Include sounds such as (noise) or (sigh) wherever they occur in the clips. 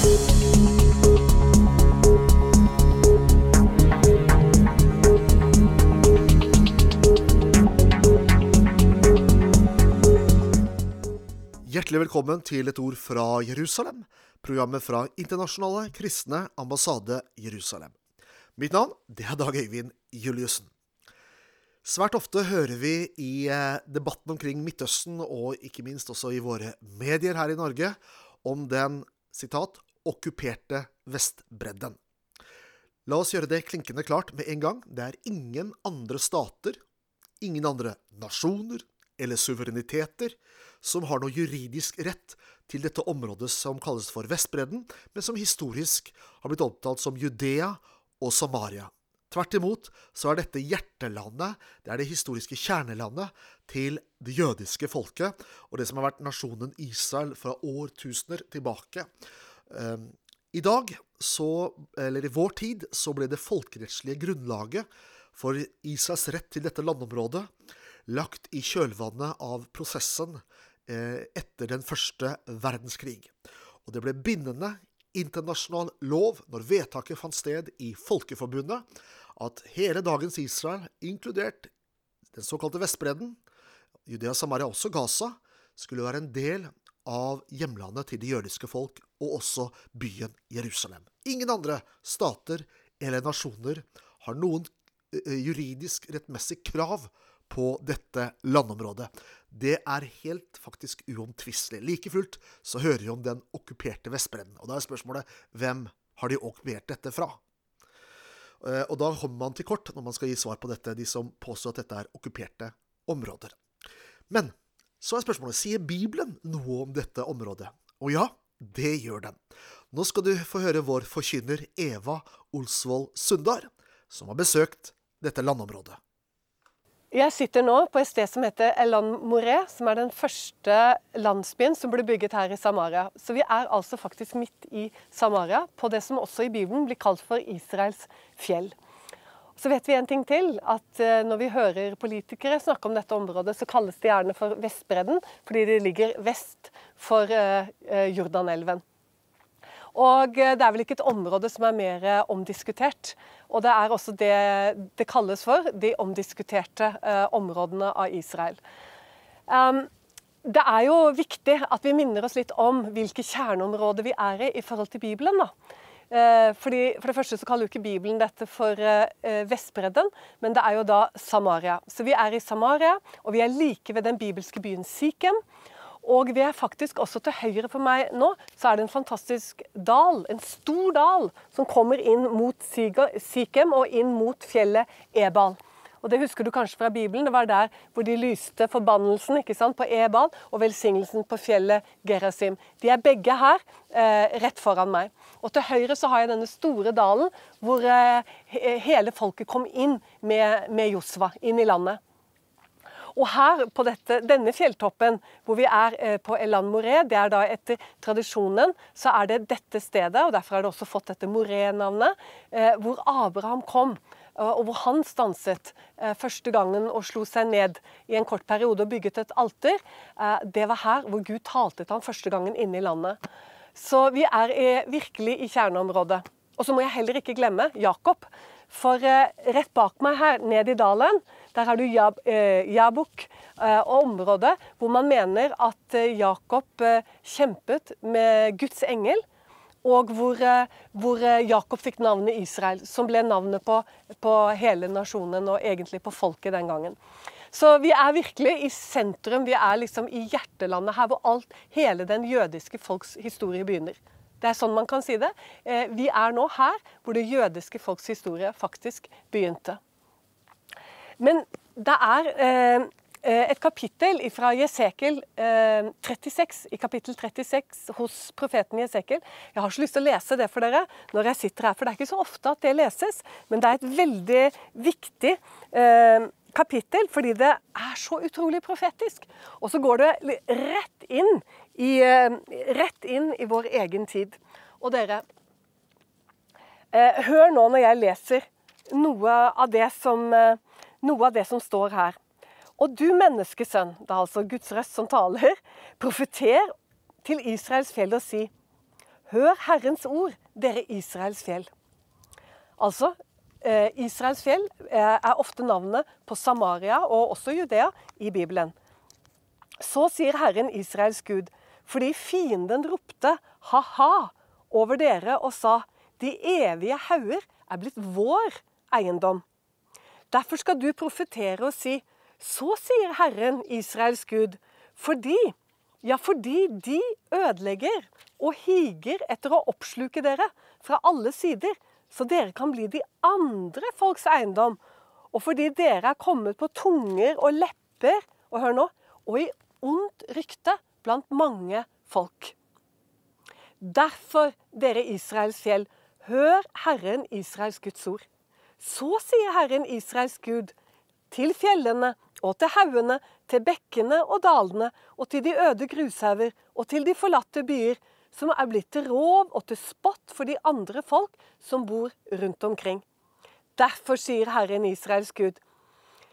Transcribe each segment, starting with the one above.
Hjertelig velkommen til et ord fra Jerusalem, programmet fra Internasjonale kristne ambassade Jerusalem. Mitt navn det er Dag Øyvind Juliussen. Svært ofte hører vi i eh, debatten omkring Midtøsten, og ikke minst også i våre medier her i Norge, om den sitat, 'okkuperte Vestbredden'. La oss gjøre det klinkende klart med en gang. Det er ingen andre stater, ingen andre nasjoner eller suvereniteter som har noe juridisk rett til dette området som kalles for Vestbredden, men som historisk har blitt omtalt som Judea og Samaria. Tvert imot så er dette hjertelandet, det er det historiske kjernelandet til det jødiske folket, og det som har vært nasjonen Israel fra årtusener tilbake. Ehm, I dag, så, eller i vår tid, så ble det folkerettslige grunnlaget for Israels rett til dette landområdet lagt i kjølvannet av prosessen eh, etter den første verdenskrig. Og det ble bindende internasjonal lov når vedtaket fant sted i Folkeforbundet, at hele dagens Israel, inkludert den såkalte Vestbredden, Judea, Samaria, også Gaza, skulle være en del av hjemlandet til det jødiske folk, og også byen Jerusalem. Ingen andre stater eller nasjoner har noen eh, juridisk rettmessig krav på dette landområdet. Det er helt faktisk uomtvistelig. Like fullt så hører vi om den okkuperte Vestbredden. Og da er spørsmålet hvem har de okkupert dette fra? Eh, og da kommer man til kort når man skal gi svar på dette, de som påstår at dette er okkuperte områder. Men så er spørsmålet sier Bibelen noe om dette området. Og ja, det gjør den. Nå skal du få høre vår forkynner Eva Olsvold Sundar, som har besøkt dette landområdet. Jeg sitter nå på et sted som heter Elan Moré, som er den første landsbyen som ble bygget her i Samaria. Så vi er altså faktisk midt i Samaria, på det som også i Bibelen blir kalt for Israels fjell. Så vet vi en ting til, at eh, når vi hører politikere snakke om dette området, så kalles det gjerne for Vestbredden, fordi det ligger vest for eh, eh, Jordanelven. Og det er vel ikke et område som er mer omdiskutert. Og det er også det det kalles for, de omdiskuterte områdene av Israel. Um, det er jo viktig at vi minner oss litt om hvilke kjerneområder vi er i i forhold til Bibelen. da. Eh, fordi, for det første så kaller jo ikke Bibelen dette for eh, Vestbredden, men det er jo da Samaria. Så vi er i Samaria, og vi er like ved den bibelske byen Sikhem. Og vi er faktisk også til høyre for meg nå, så er det en fantastisk dal, en stor dal, som kommer inn mot Sikhem og inn mot fjellet Ebal. Og Det husker du kanskje fra Bibelen. Det var der hvor de lyste forbannelsen ikke sant, på Ebal og velsignelsen på fjellet Gerasim. De er begge her, eh, rett foran meg. Og til høyre så har jeg denne store dalen hvor eh, hele folket kom inn med, med Josva, inn i landet. Og her på dette, denne fjelltoppen, hvor vi er eh, på Elan Moré, det er da etter tradisjonen, så er det dette stedet, og derfor har det også fått dette Moré-navnet, eh, hvor Abraham kom. Og hvor han stanset eh, første gangen og slo seg ned i en kort periode og bygget et alter. Det var her hvor Gud talte til ham første gangen inne i landet. Så vi er virkelig i kjerneområdet. Og så må jeg heller ikke glemme Jakob. For rett bak meg her, ned i dalen, der har du Jab, eh, Jabuk eh, og området hvor man mener at eh, Jakob eh, kjempet med Guds engel. Og hvor, eh, hvor, eh, Jakob fikk navnet Israel, som ble navnet på, på hele nasjonen og egentlig på folket den gangen. Så vi er virkelig i sentrum, vi er liksom i hjertelandet her hvor alt, hele den jødiske folks historie begynner. Det er sånn man kan si det. Vi er nå her hvor det jødiske folks historie faktisk begynte. Men det er eh, eh, et kapittel fra Jesekel eh, 36, i kapittel 36 hos profeten Jesekel. Jeg har så lyst til å lese det for dere når jeg sitter her, for det er ikke så ofte at det leses. Men det er et veldig viktig eh, kapittel fordi det er så utrolig profetisk. Og så går det rett inn i, eh, rett inn i vår egen tid. Og dere, eh, hør nå når jeg leser noe av det som noe av det som står her. Og du menneskesønn, det er altså Guds røst som taler, profeter til Israels fjell og si:" Hør Herrens ord, dere Israels fjell. Altså, eh, Israels fjell eh, er ofte navnet på Samaria og også Judea i Bibelen. Så sier Herren Israels Gud, fordi fienden ropte ha-ha over dere og sa, de evige hauger er blitt vår eiendom. Derfor skal du profetere og si, så sier Herren Israels Gud, fordi, ja, fordi de ødelegger og higer etter å oppsluke dere fra alle sider, så dere kan bli de andre folks eiendom, og fordi dere er kommet på tunger og lepper, og hør nå, og i ondt rykte blant mange folk. Derfor, dere Israels fjell, hør Herren Israels Guds ord. Så sier Herren Israels Gud til fjellene og til haugene, til bekkene og dalene, og til de øde grushauger, og til de forlatte byer, som er blitt til rov og til spott for de andre folk som bor rundt omkring. Derfor sier Herren Israels Gud,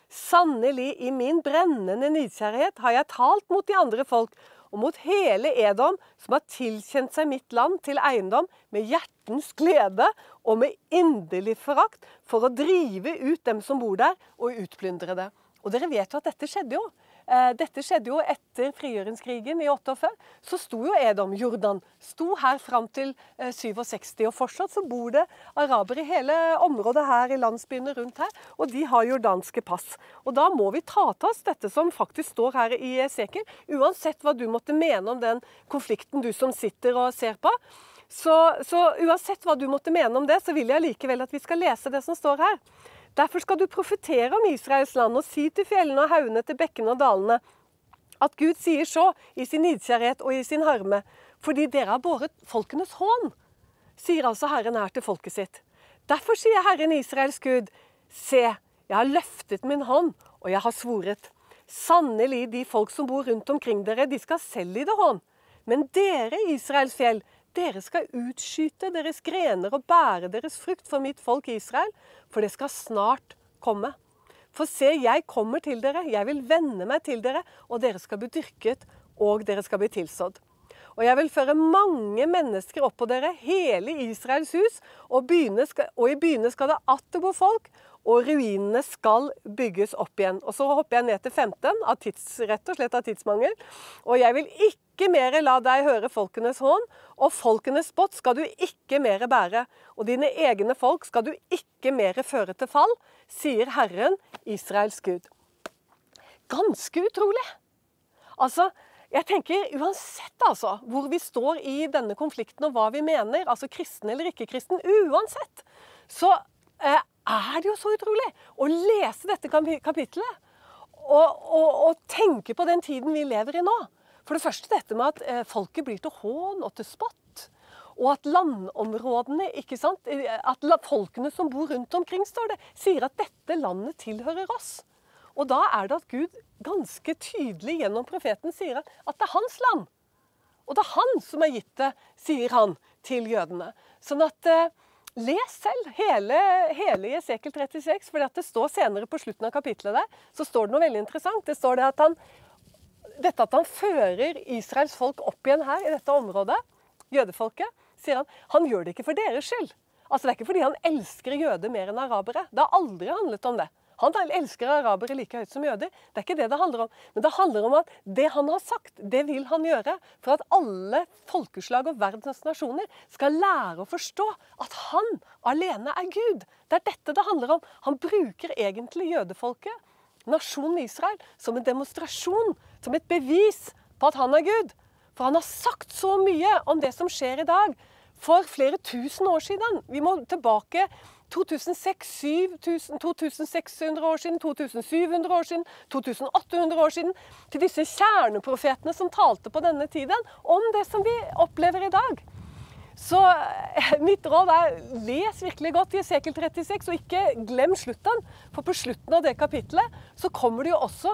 sannelig i min brennende nidkjærhet har jeg talt mot de andre folk, og mot hele Edom, som har tilkjent seg mitt land til eiendom med hjertens glede og med inderlig forakt, for å drive ut dem som bor der, og utplyndre det. Og dere vet jo at dette skjedde jo. Eh, dette skjedde jo etter frigjøringskrigen i 48. Så sto jo Edom, Jordan, sto her fram til 67. Eh, og fortsatt så bor det arabere i hele området her, i landsbyene rundt her. Og de har jordanske pass. Og da må vi ta til oss dette som faktisk står her i Esekiel. Uansett hva du måtte mene om den konflikten du som sitter og ser på. Så, så uansett hva du måtte mene om det, så vil jeg likevel at vi skal lese det som står her. Derfor skal du profetere om Israels land og si til fjellene og haugene, til bekkene og dalene, at Gud sier så i sin nidkjærhet og i sin harme, fordi dere har båret folkenes hån, sier altså Herren her til folket sitt. Derfor sier Herren Israels Gud, se, jeg har løftet min hånd, og jeg har svoret. Sannelig, de folk som bor rundt omkring dere, de skal selv lide hån. Men dere, Israels fjell, dere skal utskyte deres grener og bære deres frukt for mitt folk Israel, for det skal snart komme. For se, jeg kommer til dere, jeg vil vende meg til dere, og dere skal bli dyrket, og dere skal bli tilsådd. Og jeg vil føre mange mennesker opp på dere, hele Israels hus, og, skal, og i byene skal det atter bo folk, og ruinene skal bygges opp igjen. Og Så hopper jeg ned til 15, av tids, rett og slett av tidsmangel. Og jeg vil ikke mer la deg høre folkenes hån, og folkenes spott skal du ikke mer bære. Og dine egne folk skal du ikke mer føre til fall, sier Herren, Israels Gud. Ganske utrolig. Altså, jeg tenker Uansett altså, hvor vi står i denne konflikten og hva vi mener, altså kristen eller ikke kristen, uansett, så eh, er det jo så utrolig å lese dette kapittelet. Og, og, og, tenke på den tiden vi lever i nå. For det første dette med at eh, folket blir til hån og til spott. Og at landområdene, ikke sant, eh, at folkene som bor rundt omkring, står det, sier at dette landet tilhører oss. Og da er det at Gud ganske tydelig gjennom profeten sier at, det er hans land. Og det er han som har gitt det, sier han til jødene. Sånn at eh, Les selv hele, hele Jesekel 36, for det står senere på slutten av kapittelet der, så står det noe veldig interessant. Det står det at han, dette at han fører Israels folk opp igjen her i dette området, jødefolket, sier han, han gjør det ikke for deres skyld. Altså Det er ikke fordi han elsker jøder mer enn arabere. Det har aldri handlet om det. Han elsker arabere like høyt som jøder. Det er ikke det det handler om. Men det handler om at det han har sagt, det vil han gjøre for at alle folkeslag og verdens nasjoner skal lære å forstå at han alene er Gud. Det er dette det handler om. Han bruker egentlig jødefolket, nasjonen Israel, som en demonstrasjon, som et bevis på at han er Gud. For han har sagt så mye om det som skjer i dag, for flere tusen år siden. Vi må tilbake 2600 år siden, 2700 år siden, 2800 år siden, til disse kjerneprofetene som talte på denne tiden om det som vi opplever i dag. Så eh, mitt råd er les virkelig godt i Esekel 36, og ikke glem slutten. For på slutten av det kapitlet så kommer det jo også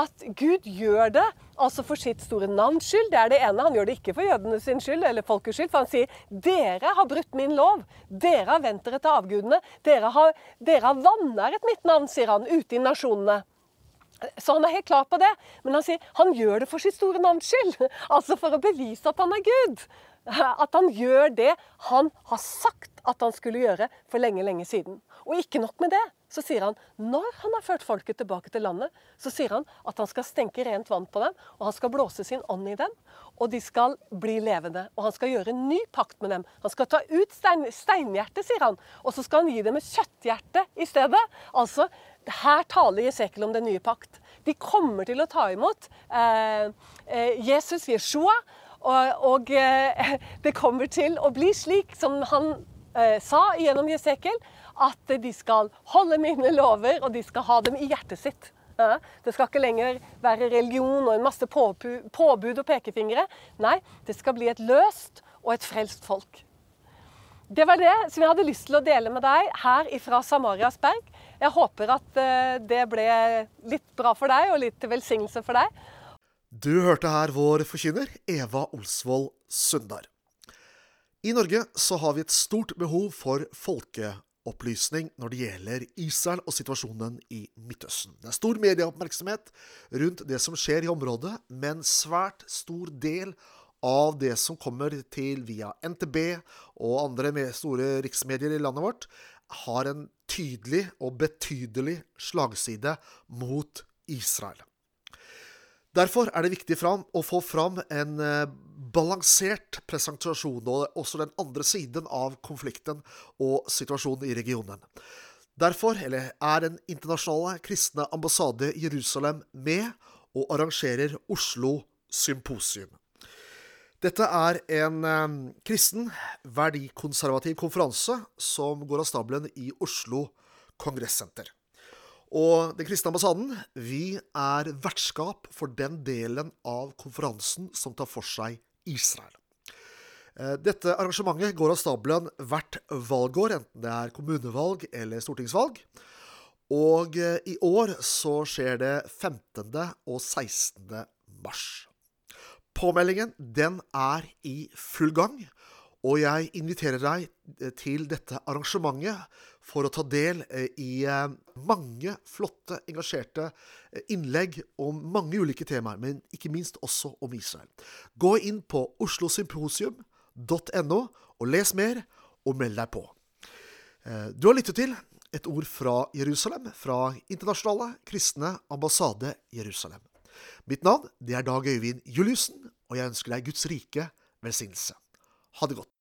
at Gud gjør det altså for sitt store navns skyld. Det er det ene. Han gjør det ikke for jødene sin skyld eller folkets skyld. For han sier dere har brutt min lov. Dere har vendt dere til avgudene. Dere har, dere har vanæret mitt navn, sier han, ute i nasjonene. Så han er helt klar på det. Men han sier han gjør det for sitt store navns skyld. (laughs) Altså for å bevise at han er Gud. At han gjør det han har sagt at han skulle gjøre for lenge, lenge siden. Og ikke nok med det, så sier han når han har ført folket tilbake til landet, så sier han at han skal stenke rent vann på dem, og han skal blåse sin ånd i dem, og de skal bli levende. Og han skal gjøre en ny pakt med dem. Han skal ta ut stein, steinhjertet, sier han, og så skal han gi dem et kjøtthjerte i stedet. Altså, her taler Jesekel om den nye pakt. De kommer til å ta imot eh, eh, Jesus, Jeshua, og, og eh, (laughs) det kommer til å bli slik som han eh, sa gjennom Jesekel, at de skal holde mine lover, og de skal ha dem i hjertet sitt. Det skal ikke lenger være religion og en masse påbud, og pekefingre. Nei, det skal bli et løst og et frelst folk. Det var det som jeg hadde lyst til å dele med deg her ifra Samarias berg. Jeg håper at eh, det ble litt bra for deg og litt til velsignelse for deg. Du hørte her vår forkynner Eva Olsvold Sundar. I Norge så har vi et stort behov for folkeopplysning når det gjelder Israel og situasjonen i Midtøsten. Det er stor medieoppmerksomhet rundt det som skjer i området, men svært stor del av det som kommer til via NTB og andre store riksmedier i landet vårt, har en tydelig og betydelig slagside mot Israel. Derfor er det viktig fram, å få fram en eh, balansert presentasjon, og også den andre siden av konflikten og situasjonen i regionen. Derfor er Den internasjonale kristne ambassade i Jerusalem med og arrangerer Oslo Symposium. Dette er en eh, kristen, verdikonservativ konferanse som går av stabelen i Oslo Kongressenter. Og Den kristne ambassaden vi er vertskap for den delen av konferansen som tar for seg Israel. Eh, dette arrangementet går av stabelen hvert valgår, enten det er kommunevalg eller stortingsvalg. Og eh, i år så skjer det 15. og 16. mars. Påmeldingen den er i full gang, og jeg inviterer deg eh, til dette arrangementet for å ta del eh, i eh, mange flotte, engasjerte innlegg om mange ulike temaer, men ikke minst også om Israel. Gå inn på oslosymposium.no og les mer, og meld deg på. Du har lyttet til et ord fra Jerusalem, fra Internasjonale kristne ambassade Jerusalem. Mitt navn det er Dag Øyvind Juliussen, og jeg ønsker deg Guds rike velsignelse. Ha det godt.